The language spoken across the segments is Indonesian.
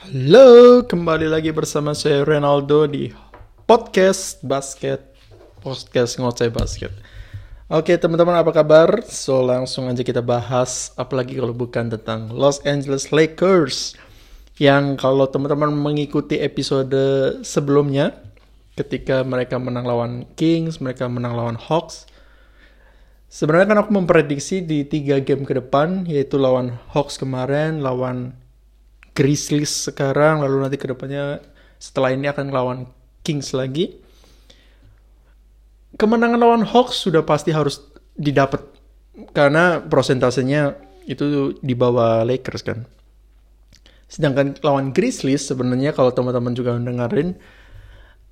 Halo, kembali lagi bersama saya Renaldo di podcast basket, podcast ngoceh basket. Oke teman-teman apa kabar? So langsung aja kita bahas, apalagi kalau bukan tentang Los Angeles Lakers. Yang kalau teman-teman mengikuti episode sebelumnya, ketika mereka menang lawan Kings, mereka menang lawan Hawks. Sebenarnya kan aku memprediksi di tiga game ke depan, yaitu lawan Hawks kemarin, lawan Grizzlies sekarang, lalu nanti ke depannya setelah ini akan lawan Kings lagi. Kemenangan lawan Hawks sudah pasti harus didapat karena prosentasenya itu di bawah Lakers kan. Sedangkan lawan Grizzlies sebenarnya kalau teman-teman juga mendengarin,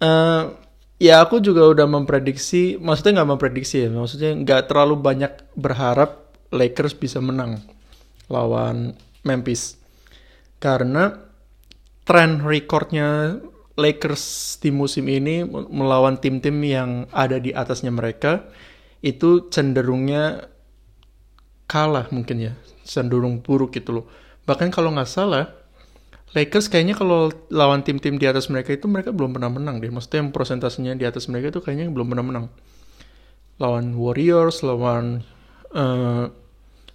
uh, ya aku juga udah memprediksi, maksudnya nggak memprediksi ya, maksudnya nggak terlalu banyak berharap Lakers bisa menang lawan Memphis karena tren recordnya Lakers di musim ini melawan tim-tim yang ada di atasnya mereka itu cenderungnya kalah mungkin ya. Cenderung buruk gitu loh. Bahkan kalau nggak salah Lakers kayaknya kalau lawan tim-tim di atas mereka itu mereka belum pernah menang deh. Maksudnya yang prosentasenya di atas mereka itu kayaknya belum pernah menang. Lawan Warriors lawan uh,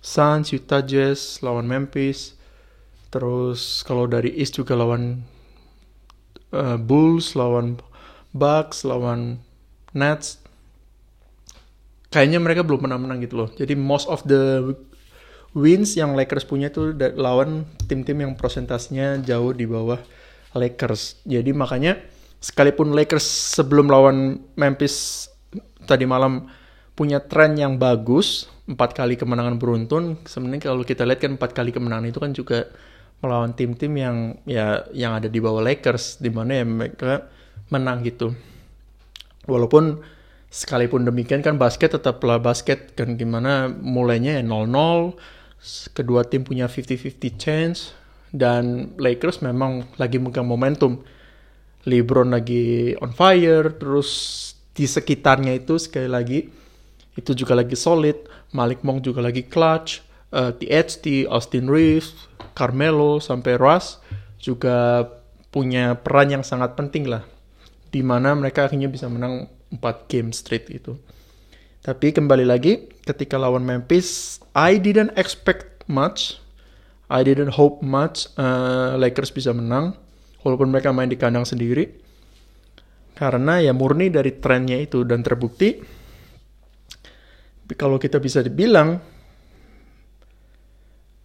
Suns Utah Jazz lawan Memphis Terus kalau dari East juga lawan uh, Bulls, lawan Bucks, lawan Nets. Kayaknya mereka belum pernah menang gitu loh. Jadi most of the wins yang Lakers punya itu lawan tim-tim yang prosentasenya jauh di bawah Lakers. Jadi makanya sekalipun Lakers sebelum lawan Memphis tadi malam punya tren yang bagus, empat kali kemenangan beruntun. Sebenarnya kalau kita lihat kan empat kali kemenangan itu kan juga melawan tim-tim yang ya yang ada di bawah Lakers di mana ya mereka menang gitu. Walaupun sekalipun demikian kan basket tetaplah basket kan gimana mulainya ya 0-0 kedua tim punya 50-50 chance dan Lakers memang lagi megang momentum. LeBron lagi on fire terus di sekitarnya itu sekali lagi itu juga lagi solid, Malik Monk juga lagi clutch, uh, eh, THT, Austin Reeves, Carmelo sampai Russ juga punya peran yang sangat penting lah di mana mereka akhirnya bisa menang 4 game straight itu. Tapi kembali lagi ketika lawan Memphis, I didn't expect much. I didn't hope much uh, Lakers bisa menang walaupun mereka main di kandang sendiri. Karena ya murni dari trennya itu dan terbukti kalau kita bisa dibilang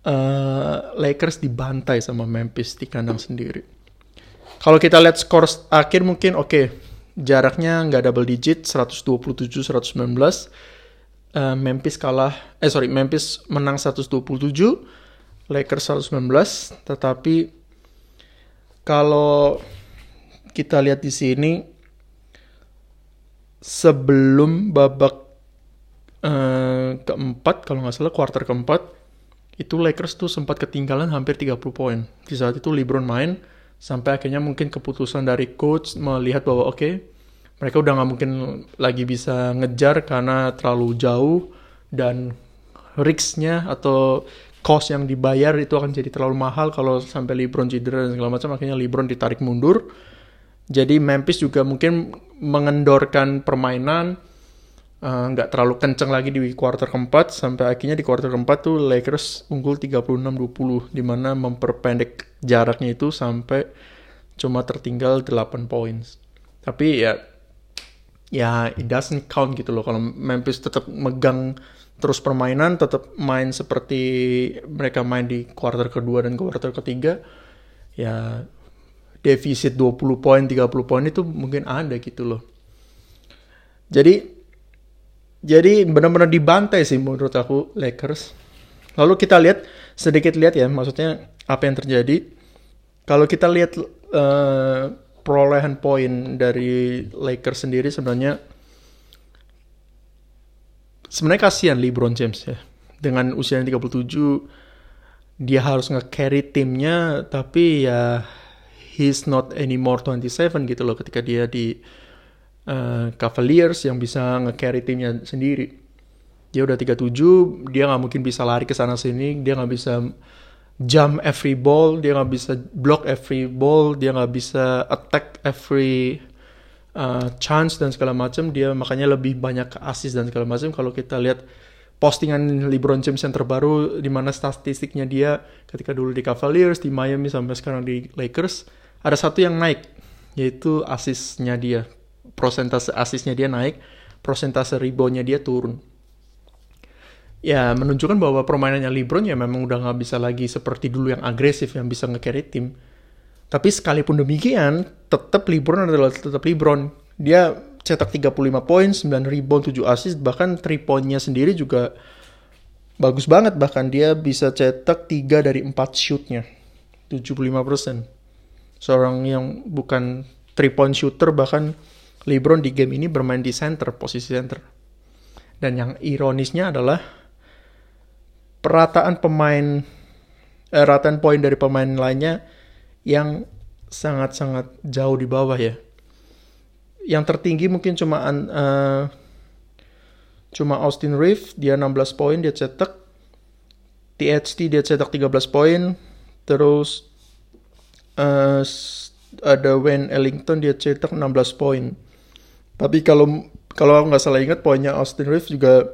uh, Lakers dibantai sama Memphis di kandang sendiri. Kalau kita lihat skor akhir mungkin oke, okay, jaraknya nggak double digit 127-119. Uh, Memphis kalah, eh sorry Memphis menang 127, Lakers 119. Tetapi kalau kita lihat di sini sebelum babak uh, keempat kalau nggak salah kuarter keempat itu Lakers tuh sempat ketinggalan hampir 30 poin. Di saat itu LeBron main, sampai akhirnya mungkin keputusan dari coach melihat bahwa oke, okay, mereka udah nggak mungkin lagi bisa ngejar karena terlalu jauh dan risknya atau cost yang dibayar itu akan jadi terlalu mahal kalau sampai LeBron cedera dan segala macam akhirnya LeBron ditarik mundur. Jadi Memphis juga mungkin mengendorkan permainan nggak uh, terlalu kenceng lagi di kuarter keempat sampai akhirnya di kuarter keempat tuh Lakers unggul 36-20 di mana memperpendek jaraknya itu sampai cuma tertinggal 8 points. Tapi ya ya it doesn't count gitu loh kalau Memphis tetap megang terus permainan tetap main seperti mereka main di kuarter kedua dan kuarter ketiga ya defisit 20 poin 30 poin itu mungkin ada gitu loh. Jadi jadi benar-benar dibantai sih menurut aku Lakers. Lalu kita lihat sedikit lihat ya, maksudnya apa yang terjadi. Kalau kita lihat uh, perolehan poin dari Lakers sendiri sebenarnya sebenarnya kasihan LeBron James ya. Dengan usia yang 37 dia harus nge-carry timnya tapi ya he's not anymore 27 gitu loh ketika dia di uh, Cavaliers yang bisa nge-carry timnya sendiri. Dia udah 37, dia nggak mungkin bisa lari ke sana sini, dia nggak bisa jump every ball, dia nggak bisa block every ball, dia nggak bisa attack every uh, chance dan segala macam. Dia makanya lebih banyak ke assist dan segala macam. Kalau kita lihat postingan LeBron James yang terbaru, di mana statistiknya dia ketika dulu di Cavaliers, di Miami sampai sekarang di Lakers, ada satu yang naik, yaitu assistnya dia. Prosentase assistnya dia naik, prosentase reboundnya dia turun ya menunjukkan bahwa permainannya LeBron ya memang udah nggak bisa lagi seperti dulu yang agresif yang bisa nge-carry tim. Tapi sekalipun demikian, tetap LeBron adalah tetap LeBron. Dia cetak 35 poin, 9 rebound, 7 assist, bahkan 3 poinnya sendiri juga bagus banget. Bahkan dia bisa cetak 3 dari 4 shootnya. 75%. Seorang yang bukan 3 point shooter, bahkan LeBron di game ini bermain di center, posisi center. Dan yang ironisnya adalah perataan pemain eh, rataan poin dari pemain lainnya yang sangat-sangat jauh di bawah ya. Yang tertinggi mungkin cuma uh, cuma Austin Reeves dia 16 poin dia cetak. THT dia cetak 13 poin. Terus uh, ada Wayne Ellington dia cetak 16 poin. Tapi kalau kalau nggak salah ingat poinnya Austin Reeves juga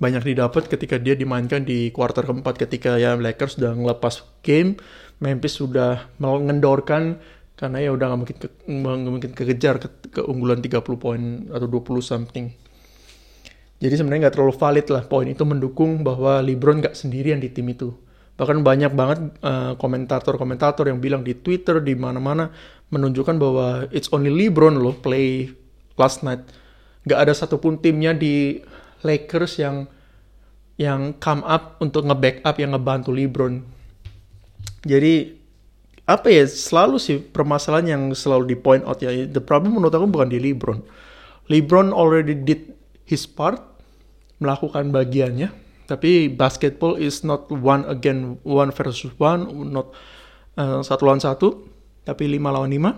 banyak didapat ketika dia dimainkan di kuarter keempat ketika ya Lakers sudah ngelepas game Memphis sudah mengendorkan karena ya udah nggak mungkin ke, gak mungkin kekejar ke, keunggulan 30 poin atau 20 something. Jadi sebenarnya nggak terlalu valid lah poin itu mendukung bahwa LeBron nggak sendirian di tim itu. Bahkan banyak banget uh, komentator-komentator yang bilang di Twitter di mana-mana menunjukkan bahwa it's only LeBron loh play last night nggak ada satupun timnya di Lakers yang yang come up untuk nge-backup yang ngebantu LeBron. Jadi apa ya selalu sih permasalahan yang selalu di point out ya the problem menurut aku bukan di LeBron. LeBron already did his part melakukan bagiannya tapi basketball is not one again one versus one not uh, satu lawan satu tapi lima lawan lima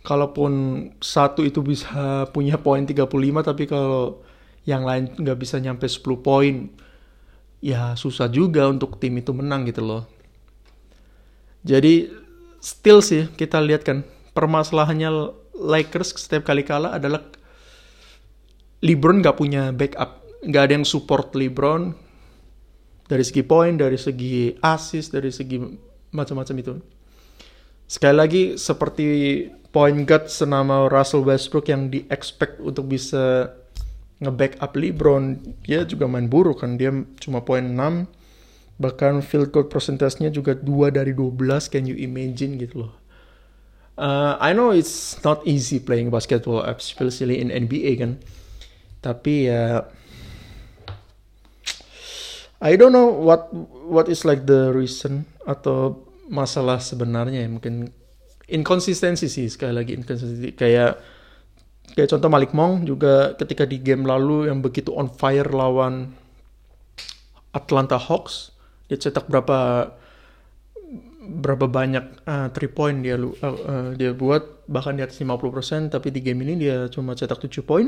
kalaupun satu itu bisa punya poin 35 tapi kalau yang lain nggak bisa nyampe 10 poin ya susah juga untuk tim itu menang gitu loh. Jadi still sih kita lihat kan permasalahannya Lakers setiap kali kalah adalah LeBron nggak punya backup. Nggak ada yang support LeBron dari segi poin dari segi assist dari segi macam-macam itu sekali lagi seperti point guard senama Russell Westbrook yang di expect untuk bisa nge-backup LeBron dia juga main buruk kan. Dia cuma poin 6 bahkan field goal persentasenya juga 2 dari 12 can you imagine gitu loh. Uh, I know it's not easy playing basketball especially in NBA kan. Tapi ya I don't know what what is like the reason atau masalah sebenarnya ya mungkin inkonsistensi sih sekali lagi inkonsistensi kayak Kayak contoh Malik Monk juga ketika di game lalu yang begitu on fire lawan Atlanta Hawks, dia cetak berapa berapa banyak uh, three point dia uh, uh, dia buat bahkan di atas 50% tapi di game ini dia cuma cetak 7 poin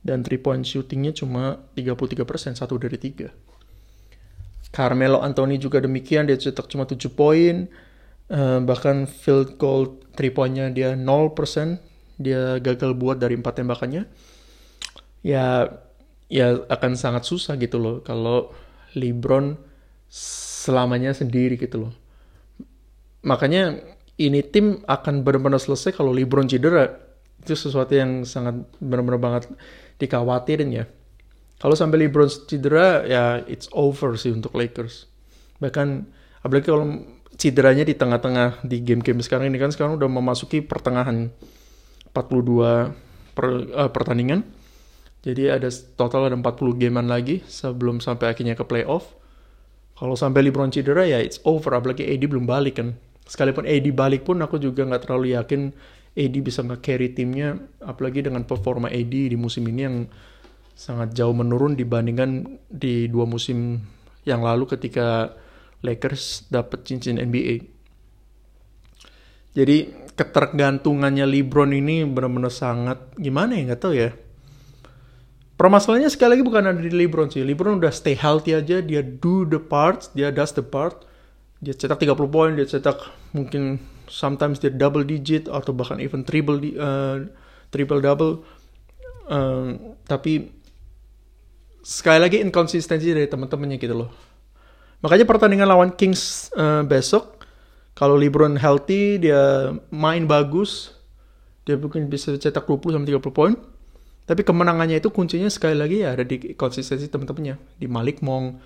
dan three point shootingnya cuma 33% satu dari tiga. Carmelo Anthony juga demikian dia cetak cuma 7 poin. Uh, bahkan field goal three pointnya dia 0% dia gagal buat dari empat tembakannya. Ya ya akan sangat susah gitu loh kalau LeBron selamanya sendiri gitu loh. Makanya ini tim akan benar-benar selesai kalau LeBron cedera. Itu sesuatu yang sangat benar-benar banget dikhawatirin ya kalau sampai LeBron cedera ya it's over sih untuk Lakers bahkan apalagi kalau cederanya di tengah-tengah di game-game sekarang ini kan sekarang udah memasuki pertengahan 42 per, uh, pertandingan. Jadi ada total ada 40 gamean lagi sebelum sampai akhirnya ke playoff. Kalau sampai LeBron cedera ya it's over, apalagi AD belum balik kan. Sekalipun AD balik pun aku juga nggak terlalu yakin AD bisa nge-carry timnya, apalagi dengan performa AD di musim ini yang sangat jauh menurun dibandingkan di dua musim yang lalu ketika Lakers dapat cincin NBA. Jadi ketergantungannya LeBron ini benar-benar sangat gimana ya nggak tahu ya. permasalahannya sekali lagi bukan ada di LeBron sih. LeBron udah stay healthy aja, dia do the part, dia does the part. Dia cetak 30 poin, dia cetak mungkin sometimes dia double digit atau bahkan even triple uh, triple double. Uh, tapi sekali lagi inkonsistensi dari teman-temannya gitu loh. Makanya pertandingan lawan Kings uh, besok, kalau LeBron healthy, dia main bagus, dia mungkin bisa cetak 20 sampai 30 poin. Tapi kemenangannya itu kuncinya sekali lagi ya ada di konsistensi teman-temannya, di Malik Monk,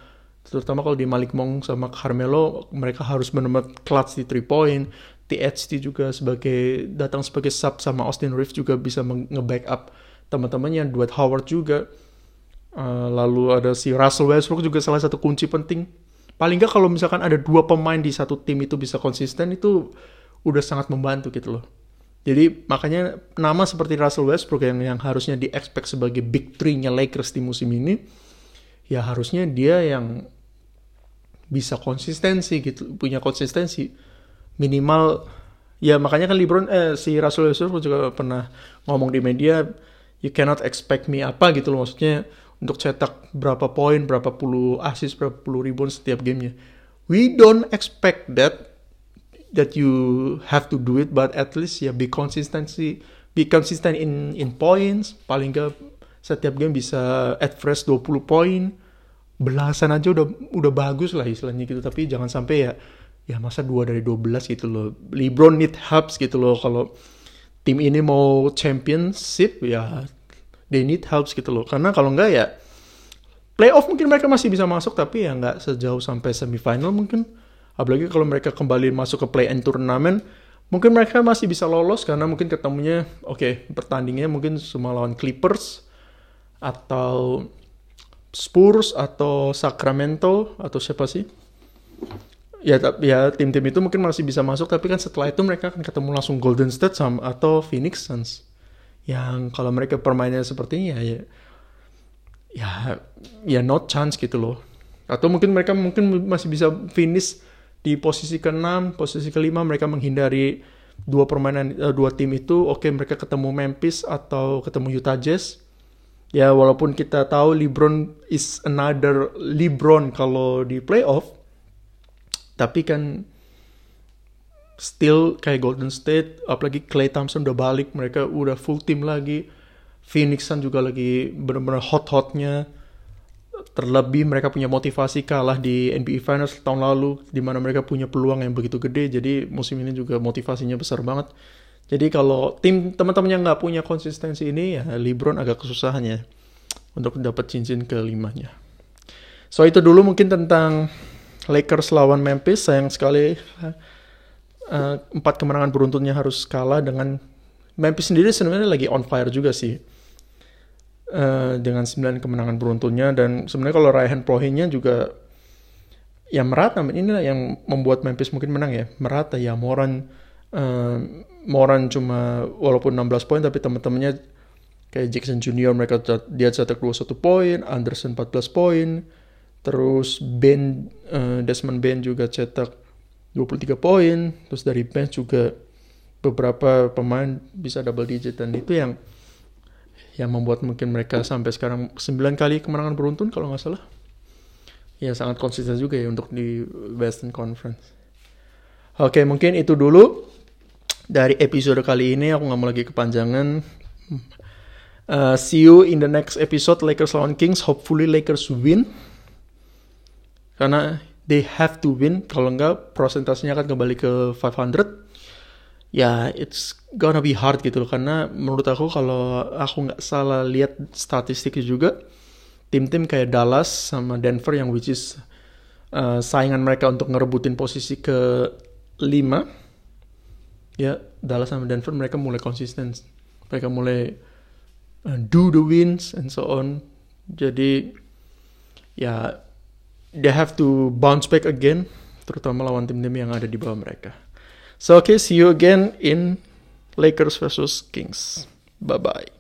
terutama kalau di Malik Monk sama Carmelo mereka harus benar-benar clutch di 3 point. THT juga sebagai datang sebagai sub sama Austin Reeves juga bisa nge-backup teman-temannya, Dwight Howard juga Uh, lalu ada si Russell Westbrook juga salah satu kunci penting. Paling nggak kalau misalkan ada dua pemain di satu tim itu bisa konsisten itu udah sangat membantu gitu loh. Jadi makanya nama seperti Russell Westbrook yang yang harusnya di expect sebagai big three-nya Lakers di musim ini, ya harusnya dia yang bisa konsistensi gitu, punya konsistensi minimal ya makanya kan LeBron eh si Russell Westbrook juga pernah ngomong di media you cannot expect me apa gitu loh maksudnya untuk cetak berapa poin, berapa puluh assist, berapa puluh rebound setiap gamenya. We don't expect that that you have to do it, but at least ya be consistency, be consistent in in points. Paling gak setiap game bisa at fresh 20 poin. Belasan aja udah udah bagus lah istilahnya gitu, tapi jangan sampai ya ya masa dua dari 12 gitu loh. LeBron need helps gitu loh kalau tim ini mau championship ya they need helps gitu loh. Karena kalau enggak ya playoff mungkin mereka masih bisa masuk tapi ya nggak sejauh sampai semifinal mungkin. Apalagi kalau mereka kembali masuk ke play-in turnamen, mungkin mereka masih bisa lolos karena mungkin ketemunya oke okay, pertandingannya mungkin cuma lawan Clippers atau Spurs atau Sacramento atau siapa sih? Ya, ya tim-tim itu mungkin masih bisa masuk tapi kan setelah itu mereka akan ketemu langsung Golden State sama atau Phoenix Suns yang kalau mereka permainnya seperti ini ya, ya ya not chance gitu loh. Atau mungkin mereka mungkin masih bisa finish di posisi ke-6, posisi ke-5 mereka menghindari dua permainan uh, dua tim itu oke okay, mereka ketemu Memphis atau ketemu Utah Jazz. Ya walaupun kita tahu LeBron is another LeBron kalau di playoff tapi kan still kayak Golden State, apalagi Clay Thompson udah balik, mereka udah full team lagi. Phoenix Sun juga lagi benar-benar hot-hotnya. Terlebih mereka punya motivasi kalah di NBA Finals tahun lalu, di mana mereka punya peluang yang begitu gede. Jadi musim ini juga motivasinya besar banget. Jadi kalau tim teman-teman yang nggak punya konsistensi ini, ya LeBron agak kesusahan ya untuk dapat cincin kelimanya. So itu dulu mungkin tentang Lakers lawan Memphis. Sayang sekali uh, empat kemenangan beruntunnya harus kalah dengan Memphis sendiri sebenarnya lagi on fire juga sih. Uh, dengan sembilan kemenangan beruntunnya dan sebenarnya kalau Ryan Prohinnya juga ya merata inilah yang membuat Memphis mungkin menang ya. Merata ya Moran uh, Moran cuma walaupun 16 poin tapi teman-temannya kayak Jackson Junior mereka dia cetak 21 poin Anderson 14 poin terus Ben uh, Desmond Ben juga cetak 23 poin, terus dari bench juga beberapa pemain bisa double digit dan itu yang yang membuat mungkin mereka sampai sekarang 9 kali kemenangan beruntun kalau nggak salah. Ya sangat konsisten juga ya untuk di Western Conference. Oke mungkin itu dulu dari episode kali ini aku nggak mau lagi kepanjangan. Uh, see you in the next episode Lakers lawan Kings. Hopefully Lakers win. Karena they have to win. Kalau enggak prosentasenya akan kembali ke 500 ya it's gonna be hard gitu loh. Karena menurut aku kalau aku nggak salah lihat statistiknya juga tim-tim kayak Dallas sama Denver yang which is uh, saingan mereka untuk ngerebutin posisi ke 5 ya Dallas sama Denver mereka mulai konsisten. Mereka mulai uh, do the wins and so on. Jadi ya they have to bounce back again, terutama lawan tim-tim yang ada di bawah mereka. So okay, see you again in Lakers versus Kings. Bye bye.